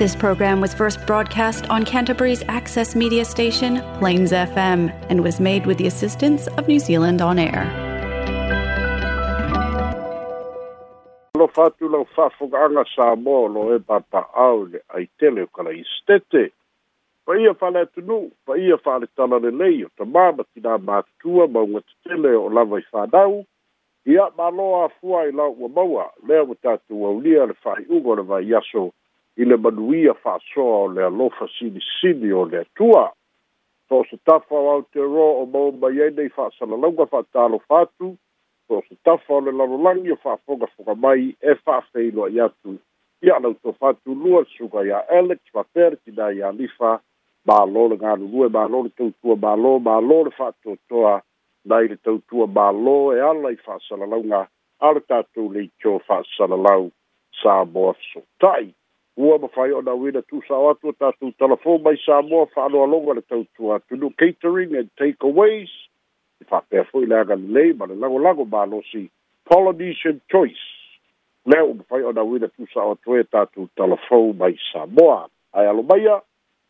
This program was first broadcast on Canterbury's access media station, Plains FM, and was made with the assistance of New Zealand On Air. Alofa atu lau whafuganga Samoa lo e papa'au le aitele o kala stete. Pa ia whale nu pa ia whale tala le nei o ta māma tina mātua maunga tele o lava i whanau, ia ma loa fua i lau ua maua, lea wa tātua ulia le whai ugo le vai yaso i le manuia fa'asoa o le alofa silisili o le atua so se tafa o aotearoa o maumai ai nei fa'asalalauga fa'atalofa atu so se tafa o le lalolagi o fa'afogafoga mai e fa'afeiloai atu ia lautofa atulua suga iā alex faper tinā iā lifa mālō le galulue mālō le tautua mālō mālō le fa'atoatoa nai le tautua mālō e ala i fa'asalalauga a le tatou le itio fa'asalalausa moa fesota'i ua mafai ona uina tu'usao atu o tatou talafo mai samoa fa'aloaloga le tautua tunu catering and takeaways e fa'apea fo'i le agalelei ma le lagolago malosi polynesian choice lea ua mafai ona uina tu'usao atu e tatou talafou mai samoa ae alo maia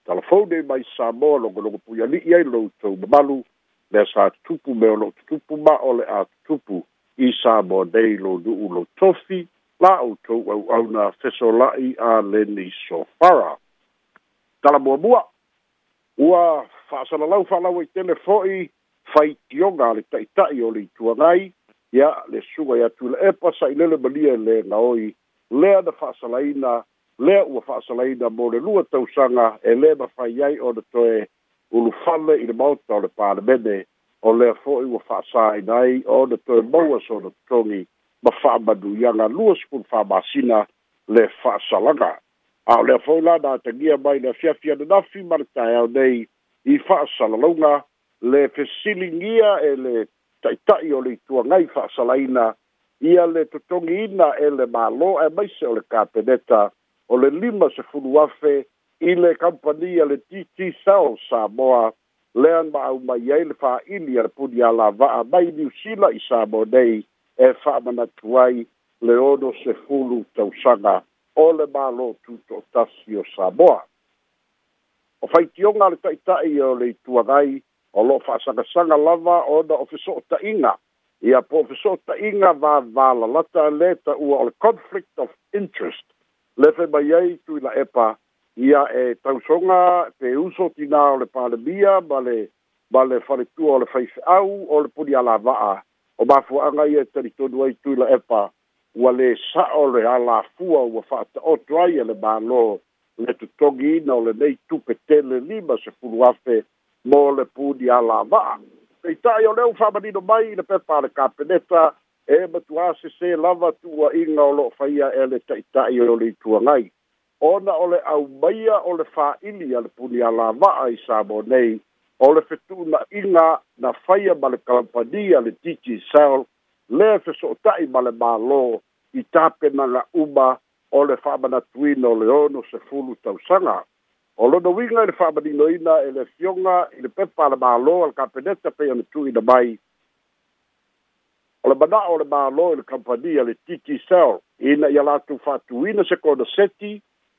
talafou nei mai samoa logologo pui ali'i ai loutou mamalu lea sa tutupu me o lo'o tutupu ma o le a tutupu i samoa nei lo nu'u lo tofi la'outou au'auna fesola'i a leni sofara talamuamua ua fa'asalalau fa'alau ai tele fo'i faitioga a le ta'ita'i o le ituaga ai ia le suga ia tu le epa sa'ilele malia e lē gaoi lea na fa'asalaina lea ua fa'asalaina mo le lua tausaga e lē mafai ai ona toe ulufale i le maota o le palemene o lea fo'i ua fa'asāina ai ona toe maua sona totogi so ma fa badu yanga luas pun fa basina le fa salaga a e le fa la da te gia mai na fia fia na fi marta ya dei i fa salalonga le fesilingia e le taitai o le tua ngai fa salaina ia le totongi ina e le malo e mai se o le kapeneta o le lima se funuafe i le kampania le TT Cell Samoa le an ba au mai ai le fa ili ar pudi ala va a mai niusila i Samoa nei e whaamanatua ai le ono se fulu tausaga o le mālo tuto'atasi o samoa o faitioga le ta'ita'i o le ituagai o lo'o fa'asagasaga lava ona o feso o ta'iga ia po o feso o ta'iga vavalalata lē ta'ua o le conflict of interest lefe mai ai tuila epa ia e tausoga pe uso tinā o le palemia ma le ma le faletua o le faife'au o le puni alava'a o mafuaaga ia talitonu ai tuila epa ua lē sa'o le alafua ua fa ata'oto ai a le mālō le totogiina o lenei tupe tele lima sefulu afe mo le puni alava'a peita'i o leu fa'amanino mai i le pepa a le kapeneta e matuā sesē lava tuua'iga o lo'o faia e le ta'ita'i o le ituagai ona o le aumaia o le fā'ili a le puni alava'a i sa mo nei o le fetu'una'iga na faia ma le kalapania le titi sal le feso'ota'i ma le mālō i tapenaga uma o le fa'amanatuina o le ono sefulu tausaga o lona uiga i le fa'amaninoina e le fioga i le pepa a le mālō a le kapeneta pei ona tu'uina mai o le mana'o o le mālō i le kampania le titi sal ina ia latou fa'atuina se kona seti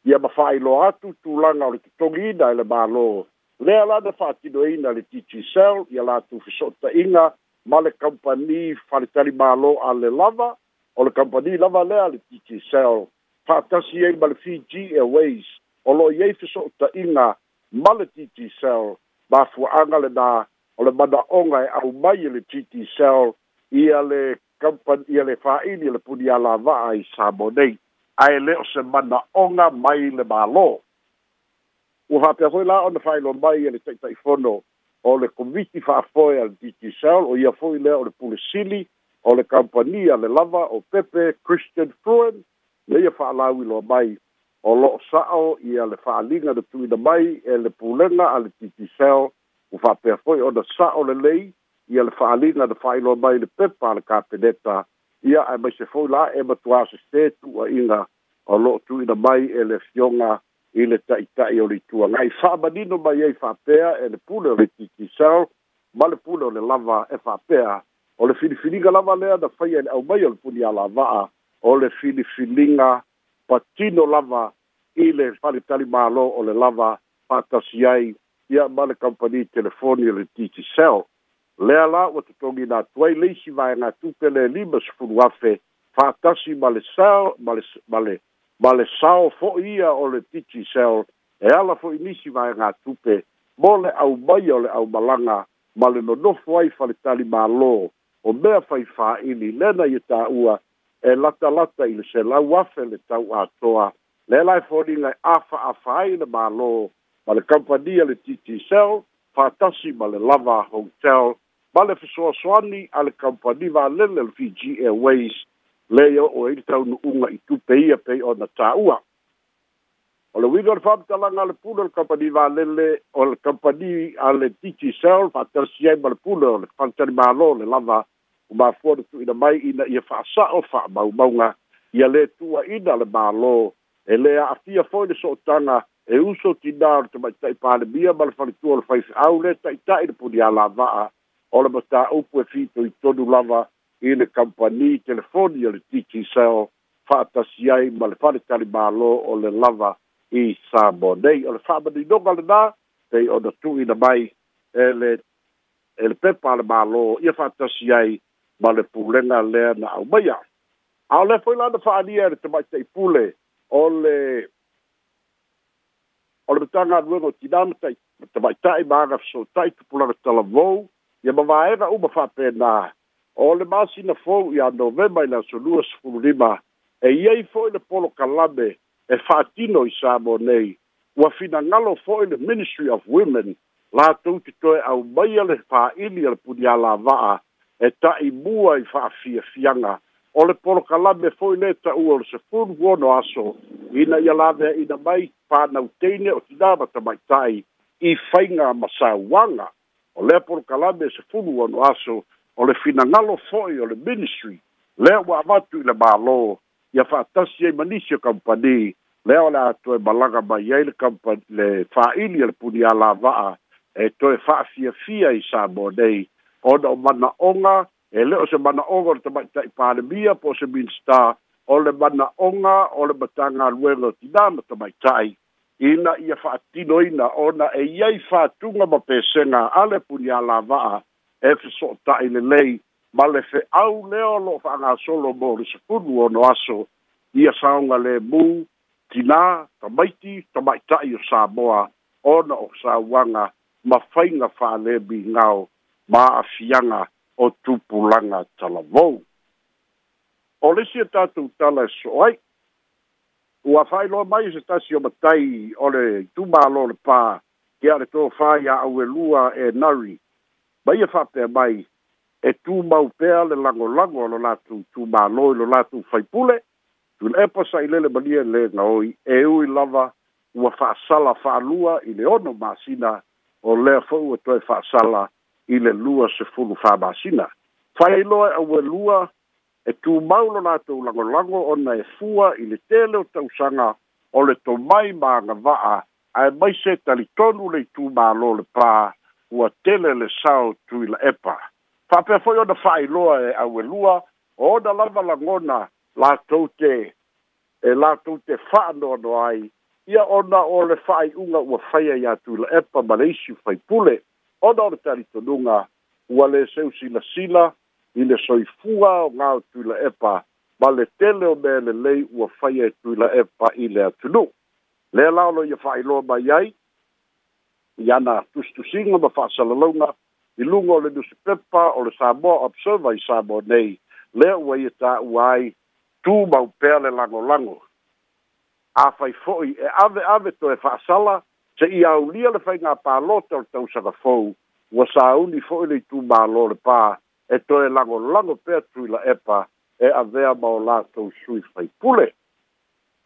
ia mafa'ailoa atu tulaga o le totogiina e le mālō lea la na fa'atinoina le ttcell ia latou feso'ota'iga ma le kampani faletali a le lava o le kampani lava lea le ttcell fa'atasi ai ma le fiji airways o lo'o i ai feso'ota'iga ma le ttcell mafua'aga lenā o le mana'oga e au mai i le ttcell ia le kampani ia le fa'aili le punialava'a i sa mo nei ae le o se mana'oga mai le mālō ua faapea foi la ona faailoa mai e le taʻitaʻifono o le komiti fa'afoe a le titisal o ia fo'i lea o le pulesili o le kampania le lava o pepe christian fruen ia ia fa'alauiloa mai o lo'o sa'o ia le fa'aliga le tuina mai e le pulega a le titisel ua fa'apea de ona sa'o lelei ia le fa'aliga le fa'ailoa mai le pepa a le kapeneta ia ae maise fo'i la e matuā sesē tu'uaʻiga o lo'o tu'uina mai e le fioga i le taʻitaʻi o le ituagai fa'amanino mai ai fa'apea e le pule o le titisao ma le pule o le lava e fa'apea o le filifiliga lava lea na faia i le aumai o le punialava'a o le filifiliga patino lava i le falitali mālō o le lava fa'atasi ai ia ma le kampani telefoni o le titisao lea la ua totogina atu ai le isi vaega tupe le e lima sefulu afe fa'atasi ma le sao ma le ma le sao fo'i ia o le titi sel e ala fo'i nisi mai ngā tupe mo le au mai o le au malanga ma le nonofo ai faletali mālō o mea faifā'ili lena ia tā'ua e lata i le selau afe le tau atoa le la e foliga afa afa'afa ai le mālō ma le kampania le ttsel fatasi ma le lava hotel ma le fesoasoani a le kampani valele le fiji airways lei o o i taunu'uga i tupe a pei ona tā'ua o le uiga o le faamatalaga a le pule o le kapani valele o le kapani a le titi sel fa'atalasi ai ma le pule o le faletali mālō le lava o mafua na tu'uina mai ina ia fa'asa'o fa'amaumauga ia lē tua'ina le mālō e lē a'afia foi le so otaga e uso tinā o tai tamaita'i palemia ma le faletua o le tai lē ta'ita'i le punia lava'a o le matāupu e fi'itoitonu lava i le kampani telefoni o le tiki sao fa'atasi ai ma le faletalimālō o le lava i sabo nei o le fa'amaninoga lenā pei ona tu'uina mai e le e le pepa a le mālō ia fa'atasi ai ma le pulega lea na aumaia ao le foi lana fa'aalia e le tamaʻitaʻipule o le o le metaga aluega o tinā matai tamaʻitaʻi ma agafesoota'i tupulaga talavou ia mavaega uma fa'apenā o le masina fou iā novema i le asolua sefululima e iai fo'i le polo kalame e fa'atino i samo nei ua finagalo fo'i le ministry of women latou titoe aumaia le fa'aili a le punia lava'a e ta'imua i fa'afiafiaga o le polokalame fo'i lē ta'ua o le sefulu ono aso ina ia lavea'ina mai panautaine o tinā ma tamaita'i i faiga ma o lea polokalame e sefulu ono aso o le finagalo fo'i o le ministry lea ua avatu i le mālō ia fa'atasi ai manisi o kampani lea o le atoe malaga mai ai le kampani le fā'ili e a le puniālava'a e toe fa'afiafia i sa mo nei ona o mana'oga e le o se mana'oga o le tama'ita'i palemia po o se minista o le mana'oga o le matagaluega o tinā ma tama'ita'i ina ia fa'atinoina ona e iai fātuga ma pesega a le puniālava'a e so ta ile lei ma le fe au leo lo fa nga solo mo le se punu o no aso ia sa le mu tina ta maiti ta maita i o sa moa o o sa wanga ma fainga fa le bi ngao ma afianga o tupulanga tala vou o le si e tatu tala so ai ua fai lo mai se tasi o matai o le tumalo le pā ke are tō fai a au lua e nari ma ia fa'apea mai e, e tumau pea le lagolago a lo latou tumālo i lo latou faipule tuna epa sa'ilele malia le gaoi e ui lava ua fa'asala fa'alua i le ono masina o lea fo'u e toe fa'asala i le lua sefulu fāmasina faailoa e aua lua e tumau lo latou lagolago ona e fua i le tele o tausaga o le tomai magava'a ae mai se talitonu lei tumālo le pā ua tele le sao tui la epa. Fape foi e o da fai loa e awe lua, o da lava langona la toute, e la toute faa noa no ai, ia ona o le fai unga ua faya ya tui la epa, ma le isi fai pule, o da ora tari tonunga, ua le seu sila sila, i le soifua o ngau tui la epa, ma le tele o mele lei ua faya e tui la epa i le atunu. Le laolo ia fai loa mai ai, ia na tusitusiga ma fa'asalalauga i luga o le newspepa o le saboa observer i saboa nei lea ua ia ta'ua ai tu mau pea le lagolago afai fo'i e ave ave toe fa'asala se i aulia le faiga palota o le tausaga fou ua sauni fo'i le itumālo le pā e toe lagolago pea tuila epa e avea ma o latou sui faipule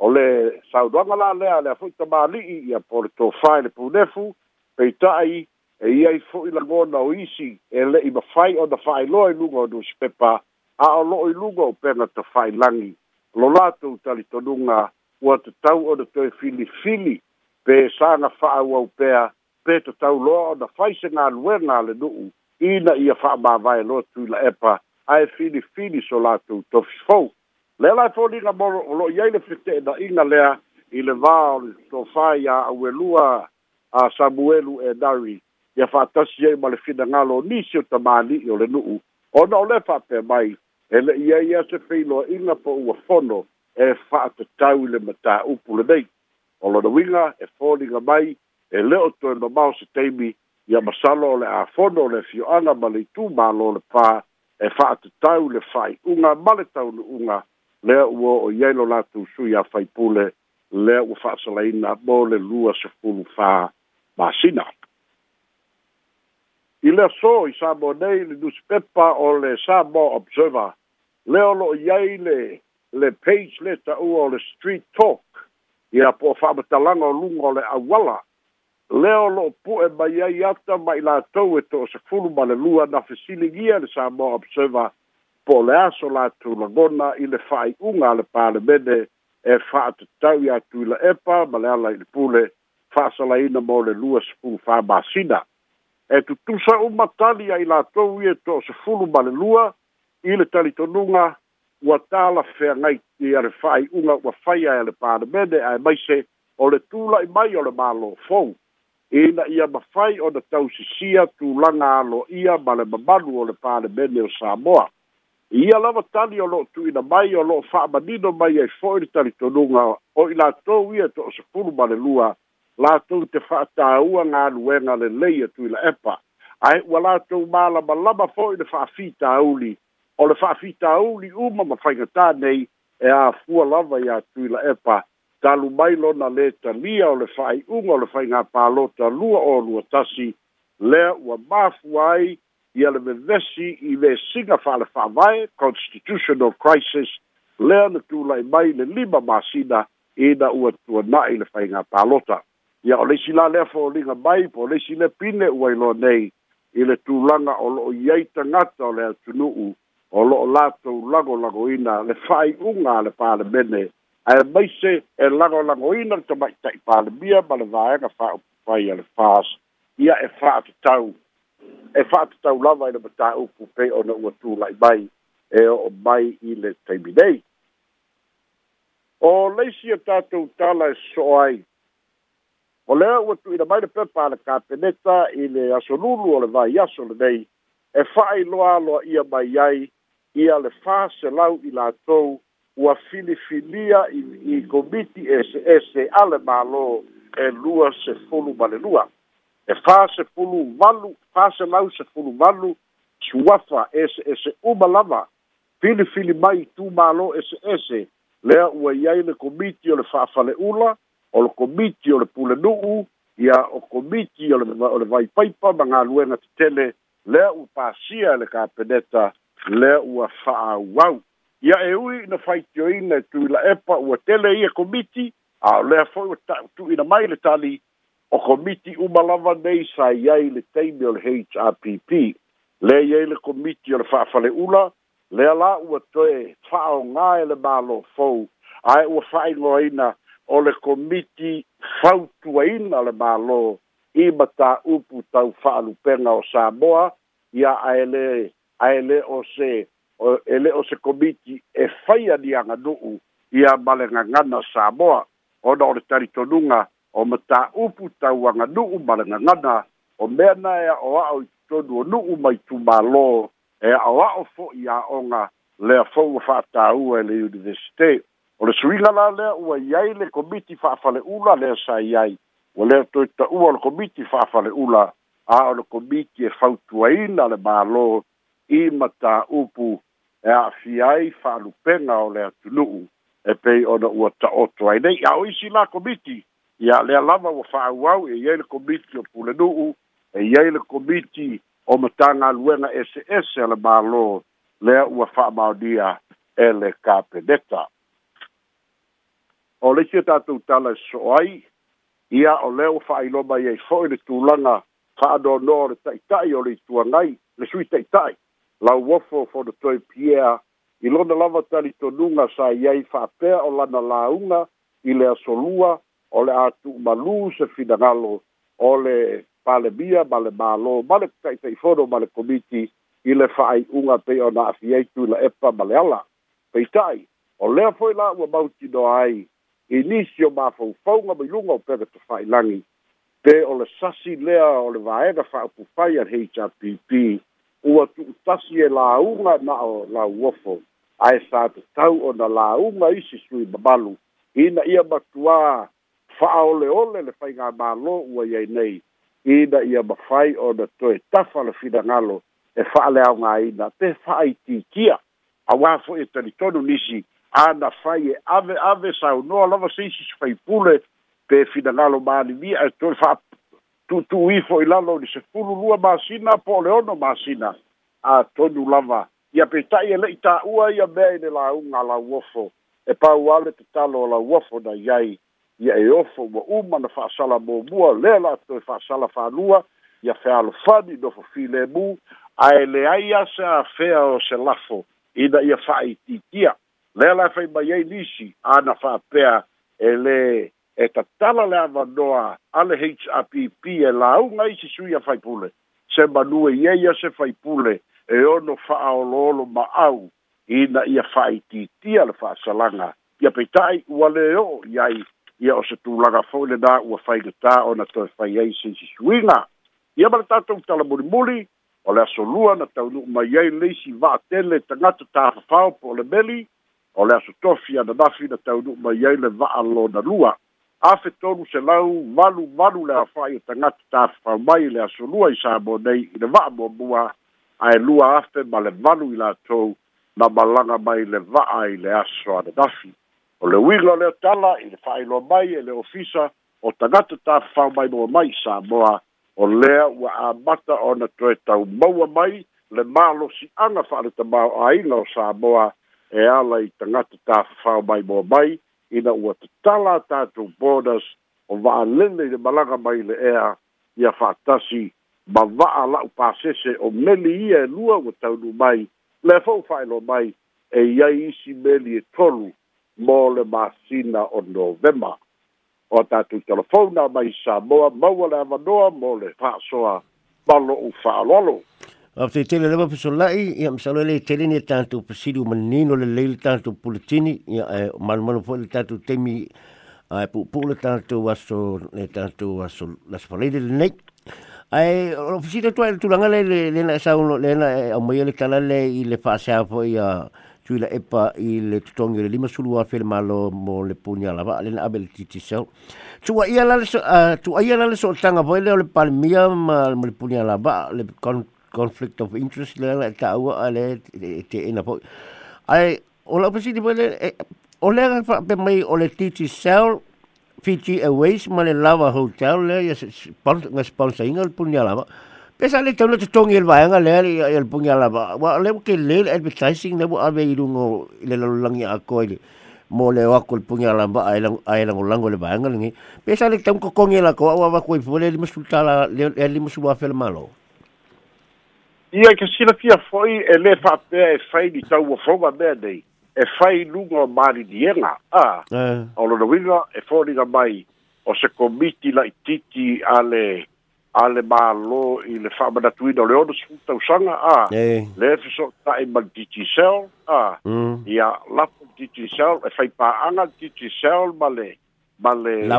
o le sauloaga lalea lea fo'i tamāli'i ia po le tofā i le punefu pei ta'i e ia i fo'i lagona o oisi e i le'i mafai o na fa'ailoa i luga o nuspepa a o lo'o i luga o pega ta fa'ailagi lo latou talitonuga ua tatau o na toe filifili pe saga fa'auau pea pe tatau loa o na fai se galuega a le nu'u ina ia fa'amavae loa tuila epa ae filifili so latou tofi fou le lae foliga moro o lo'i ai le fete'ena'iga lea i le va o le tofā iā auelua a samuelu e Dari ia fa'atasi ai ma le finagalo nisi o tamāni'i o le nu'u ona o le fa'apea mai e le'i ai ia se feiloa'iga po ua fono e fa'atatau i le matā'upu lenei o lona uiga e foliga mai e le o toe mamao se taimi ia masalo o le āfono o le fio'aga ma le itumālo le pā e fa'atatau le fa'ai'uga ma le taunu'uga lea ua o iai lo latou sui a faipule lea ua fa'asalaina mo le lua sefulu fā masina. I lea so i sabo nei le newspaper o le sabo observer, leo lo iei le, le page leta ua o le street talk, i a po whaamatalanga o lungo le awala, leo lo pu e mai ai ata mai la tau e to sa fulu ma le lua na fesiligia le sabo observer, po le aso la tu lagona i le fai unga le pale mene, e fa atu tau i atu i la epa, ma le ala i le pule, fa'asalaina mo le lua sepulu fa'amasina e tutusa uma tali ai latou ia e to'asefulu ma le lua i le talitonuga ua talafeagai ia le fa'ai'uga ua faia e le palemene ae maise o le tula'i mai o le malofou ina ia mafai ona tausisia tulaga ia ma le mamalu o le palemene o samoa ia lava tali o lo'o tu'uina mai o lo'o fa'amanino mai ai fo'i le talitonuga o i latou ia e le lua latou te fa'atāua ga aluega lelei atu i la epa ae ua latou mālabalaba fo'i le fa'afitāuli o le fa'afitāuli uma ma faigatā nei e afua lava iā tu i la epa talu mai lona lē talia o le fa'ai'uga o le faigā pālō talua o lua tasi lea ua māfua ai ia le vevesi i vesiga fa'ale fa'avae constitutional crisis lea na tula'i mai le lima masina ina ua tuana'i le faigā pālota ia o leisi lalea fooliga mai po o leisi le pine ua iloa nei i le tulaga o lo'o iai tagata o le atunu'u o lo'o latou lagolagoina le fa'ai'uga a le palemene ae maise e lagolagoina le tama'ita'i palemia ma le vaega fa'aupupai a le fas ia e fa'atatau e fa'atatau lava i le matāupu pei ona ua tula'i mai e o'o mai i le taimi nei o leisi a tatou tala e so'o ai o lea ua tuuina mai le pepa a le kapeneta i le asolulu o le vaiaso lenei e fa'ailoa ia mai ai ia le faselau i latou ua filifilia i, i komiti eseese a le mālō e lua sefulu ma le lua e fasefulu valu faselau sefulu valu suafa eseese uma lava filifili mai i tumālō eseese lea ua i ai le komiti o le fa'afale'ula o le komiti o le pule nu'u ia o komiti o le o le vai paipa ma galuega tetele lea ua pasia e le kapeneta lea ua fa'aauau ia e ui na faitioina e tui la epa ua tele ia e komiti a o lea fo'i ua tu'uina mai le tali o komiti uma lava nei saiai le taimi o le hrpp lea iai le komiti o le fa'afale'ula lea la ua toe fa'aaogā e le mālō fou ae ua fa'aigoaina o le komiti fautuaina le mālō i mataupu tau fa'alupega o saboa ia a aele o se o ele o se komiti e faia ni aganu'u ia ma le gagana saboa ona o le talitonuga o mataupu tau aganu'u ma le o mea na e a'oa'o i totonu o nu'u mai tumālō e a'o a'o fo'i a'oga fo fou a fa atāua e le universite o le suiga la lea ua i ai le komiti fa'afale'ula lea sa i ai ua lea toeta'ua o le komiti fa'afale'ula a o le komiti e fautuaina le mālō i matāupu e a'afia ai fa'alupega o le atunu'u e pei ona ua ta'oto ai nei ao isi la komiti ia lea lava ua fa'auau e iai le komiti o pulenu'u e iai le komiti o matagaluega ese ese le mālō lea ua fa'amaonia e le kapeneta o le sia tatou tala e so ai ia o lea ua fa'ailoa mai ai fo'i le tulaga fa'anonoa o le ta'ita'i o le ituagai le sui ta'ita'i lauofo fonotoe piea i lona lava talitonuga sa iai fa'apea o lana lauga i le asolua o le a tu'umalū se finagalo o le palemia ma le mālō ma le ta'ita'ifono ma le komiti i le fa'ai'uga pei ona afi aitu i la epa ma le ala peita'i o lea fo'i la ua mautinoa ai inisi o mafaufauga mailuga o pepe tofaʻilagi pe o le sasi lea o le vaega faaupupai a le hpp ua tuutasi e lauga na o lau ofo ae sa tatau ona lauga isi sui mamalu ina ia matuā fa'aoleole le faiga mālō ua iai nei ina ia mafai ona toe tafa le finagalo e fa'aleaogāina te fa'aitikia auā fo'i e talitonu nisi ana fai e ave ave sau no a lava seisi se fai pule pe fina galo mani mi a e to fa tu tu i fo i lalo ni se fulu lua masina po leono masina a tonu lava ia pe tai e leita ua ia mea i ne la unga la uofo e pau ale te talo la uofo na iai ia e ofo wa uma na fa sala mo mua lela to e fa sala fa lua ia fe alo fani no fo fi le mu a ele aia se a fea o se lafo ina ia fa i titia E le la fai mai ai lisi ana fa pea ele e ta tala le ava noa ale HRPP e la au ngai si sui a fai pule. Se manue i eia se fai pule e ono fa aolo ma au ina ia fai titi ale fa salanga. Ia peitai ua leo iai ia o se tūlanga fau le nā ua fai gata o na toi fai ei si si sui ngā. Ia mara tātou tala muri muri o le aso lua na tau nuk mai ei leisi vaa tele tangata tāfafau po le meli o le aso tofi ana mafi na taunuu mai ai le va'a lona lua afe tolu selau valu valu le afa'i o tagata tafafau mai le aso lua i sa mo nei i le va'a muamua ae lua afe ma le valu i latou ma malaga mai le va'a i le aso ana mafi o le uiga o le otala i le fa'ailoa mai e le ofisa o tagata tafafau mai moa mai i sa moa o lea ua amata ona toe taumaua mai le malosi'aga fa'aletamao aila o sa moa e ala i tangata tā whao mai mō mai, i na ua tala tātou bonus o waa lene i te malanga mai le ea i a whātasi, ma waa lau pāsese o meli i e lua o taunu mai, le fau whailo mai, e iai isi meli e tolu mō le māsina o novema. O tātou telefona mai sa moa, maua le avanoa mō le whāsoa, malo u whālolo. Ab te tele lewa pesolai, ia misalo le tele ni tantu pesidu menino le leil tantu pulitini, ia e malu fo le tantu temi ai eh, pu pu le tantu waso le tantu waso las palede le nek. Ai eh, ofisita tua le tulanga le le na sa uno le na o eh, mai le tala le i le fasea ia epa i le tutongi le lima sulua fel malo mo le punya lava le na abel titi sel. Tua ia la le so tua ia la le so tanga fo le le palmia ma le punya lava le kon conflict of interest lah ta wa ale te ina po Ai ola pasi di mana eh, ole ga fa pe mai ole titi sel Fiji Airways male lava hotel le ya sponsor nga sponsor ingal punya lava. Pesa le tau te tongi el nga le el punya lava. Wa le ke le advertising le wa ave irungo le lang ya ko ile. mo le wa kul punya lamba ai lang ai lang ulang le nga ngi pesa le tam ko kongela ko wa wa ko pole le la le le wa fel malo ia i ka silafia fo'i e lē fa'apea e fai ni tauafoga mea nei e fai luga o maliliega a uh. o lona uiga e foliga mai o se komiti la'itiiti a le a le mālō i le fa'amanatuina o le ono sefu tausaga a le fe so ta'e ma le titi sel a mm. ia lapo le titi sel e fai pa'aga le titi sel ma le ma le ma le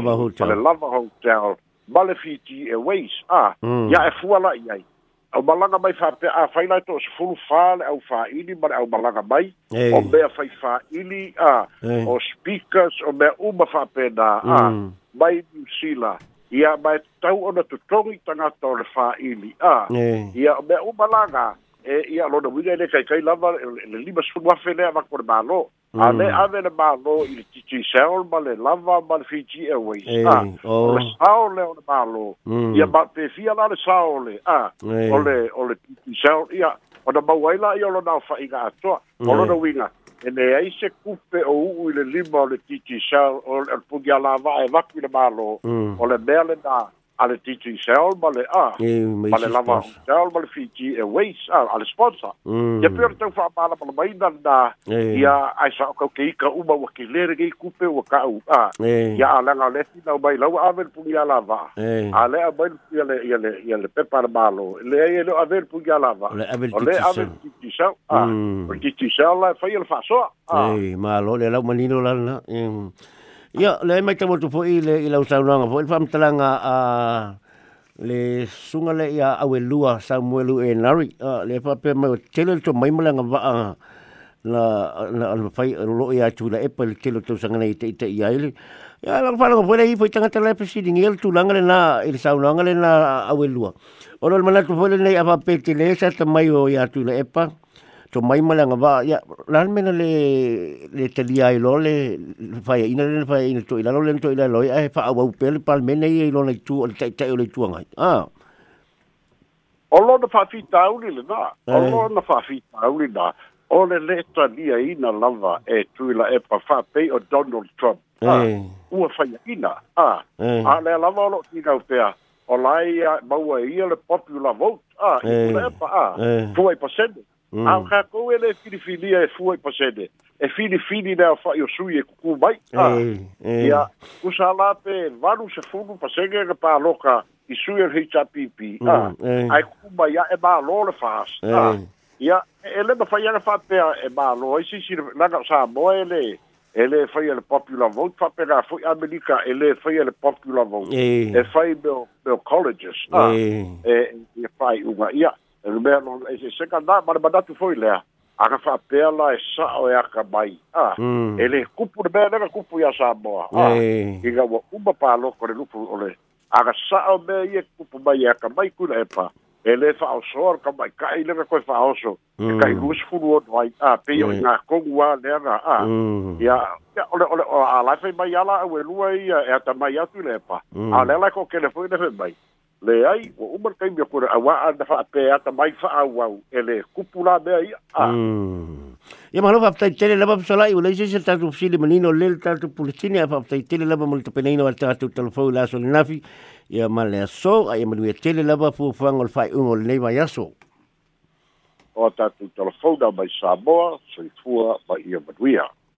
lava hotel ma le fiti e wais a mm. ia e fua la'i ai au malaga mai faape a faila to se fulu fale au faili mare au malaga mai o mea fai faili a o speakers o mea uma faapena a mm. mai nusila ia mae tau ona totogi tanga o le faili a ia o mea umalaga e ia lo no i le kai lava e le lima sefulu afe lea mako le malo Mm. a le ave le malo i le titi sel ma le lava ma le fiji e wei sa o le saole o le malo mm. ia ma pe fia la le saole a ah, o le o le titi sel ia o da mawaila ia lo nao fa'iga atoa o lo na winga e le ai se kupe o uu i le lima o le titi sel o le pugia la va e vaku i le malo mm. o le mea le naa ale titi sel male a male lava sel male fiti e ways a ale sponsor ya mm. per tau fa pala pala mai na na ya ai sa ko ke ka uma wa ke lere ke kupe wa ka u ah. a ya ala na le ti na mai lau a ver pu ya lava ale a mai ya le ya le ya le pe par malo le ya e le a ver pu ya lava le a ver titi sel a titi sel fa ya fa so a ah. malo le lau manino la na Ia, le mai tamu tu po le eh, i lau saunanga po. Il whamtalanga a ah, ah, le sunga le ia awe lua Samuelu e Nari. Ah, le pape mai tele to mai malanga waa la la la fai lo ia tu la e pel tele to sanga nei te te ia ile. Ia la whananga po le i po tanga tele pe si dingel tu langa le na i le saunanga le na awe Ora le manatu po le nei a pape tele sa tamai o ia tu la e pa. to mai mala nga ba ya lan mena le le te dia i lole fa ya ina le fa ina to ina lole to ina loi ai fa e au pel pal mena i lole tu al tai tai le tu ngai a o lo de fa fi tau le na o lo na fa fi tau ni na o le le ta dia ina lava e tu la e pa fa pe o donald trump eh u fa ya ina a a le lava lo ti ga pe a o lai maua ia le popular vote a e. le pa a 2% Mm. Au ka kou ele fili fili e fua i pasene. E fili fili nea wha i o sui e kuku mai. Ah, ei, ei. Ia, kusa la pe varu se funu pasene ke pā loka i sui e hei tapipi. Ai kuku mai a e mā lole whaas. Ah, ia, ele ma whai ana whapea e mā lo. Ai sisi langa sa moa ele. Ele foi ele popular vote whapea fui Amerika. Ele foi ele popular vote. E whai meo colleges. Ah. Ei. E uma unga. Ia, Rumea no e se ka na mara tu foi lea. Aka wha pēla e sao e aka mai. Ah, mm. E le kupu e le mea nega kupu ia Samoa. Ah, hey. Inga wa uma pāloko le lupu ole. Aka sao mea ia e kupu mai e aka mai kuna e pā. E le wha o soar ka mai kai lega koe wha oso. Mm. E hmm. kai rusi furu o nwai. Ah, pe o ngā kongu a Ah, mm. ia, ia ole ole a laiwhai mai ala au e lua ia e ata mai atu le pā. Mm. A le lai ko kele fwene fe mai leai ua uma le taimi akona aua'a na fa'apeata mai fa'aauau e lē kupu la mea ia a mm. ia malofa afataitele lava fesola'i ua leisi se tatou fesili manino le le tatou pulesini ae faafataitele lava ma le tapenaina o le tatou talafau i aso lenafi ia ma le aso a manuia tele lava fuafuaga o le fa'ai'uga o lenei vaiaso o tatou talafau na mai samoa soifua ma ia manuia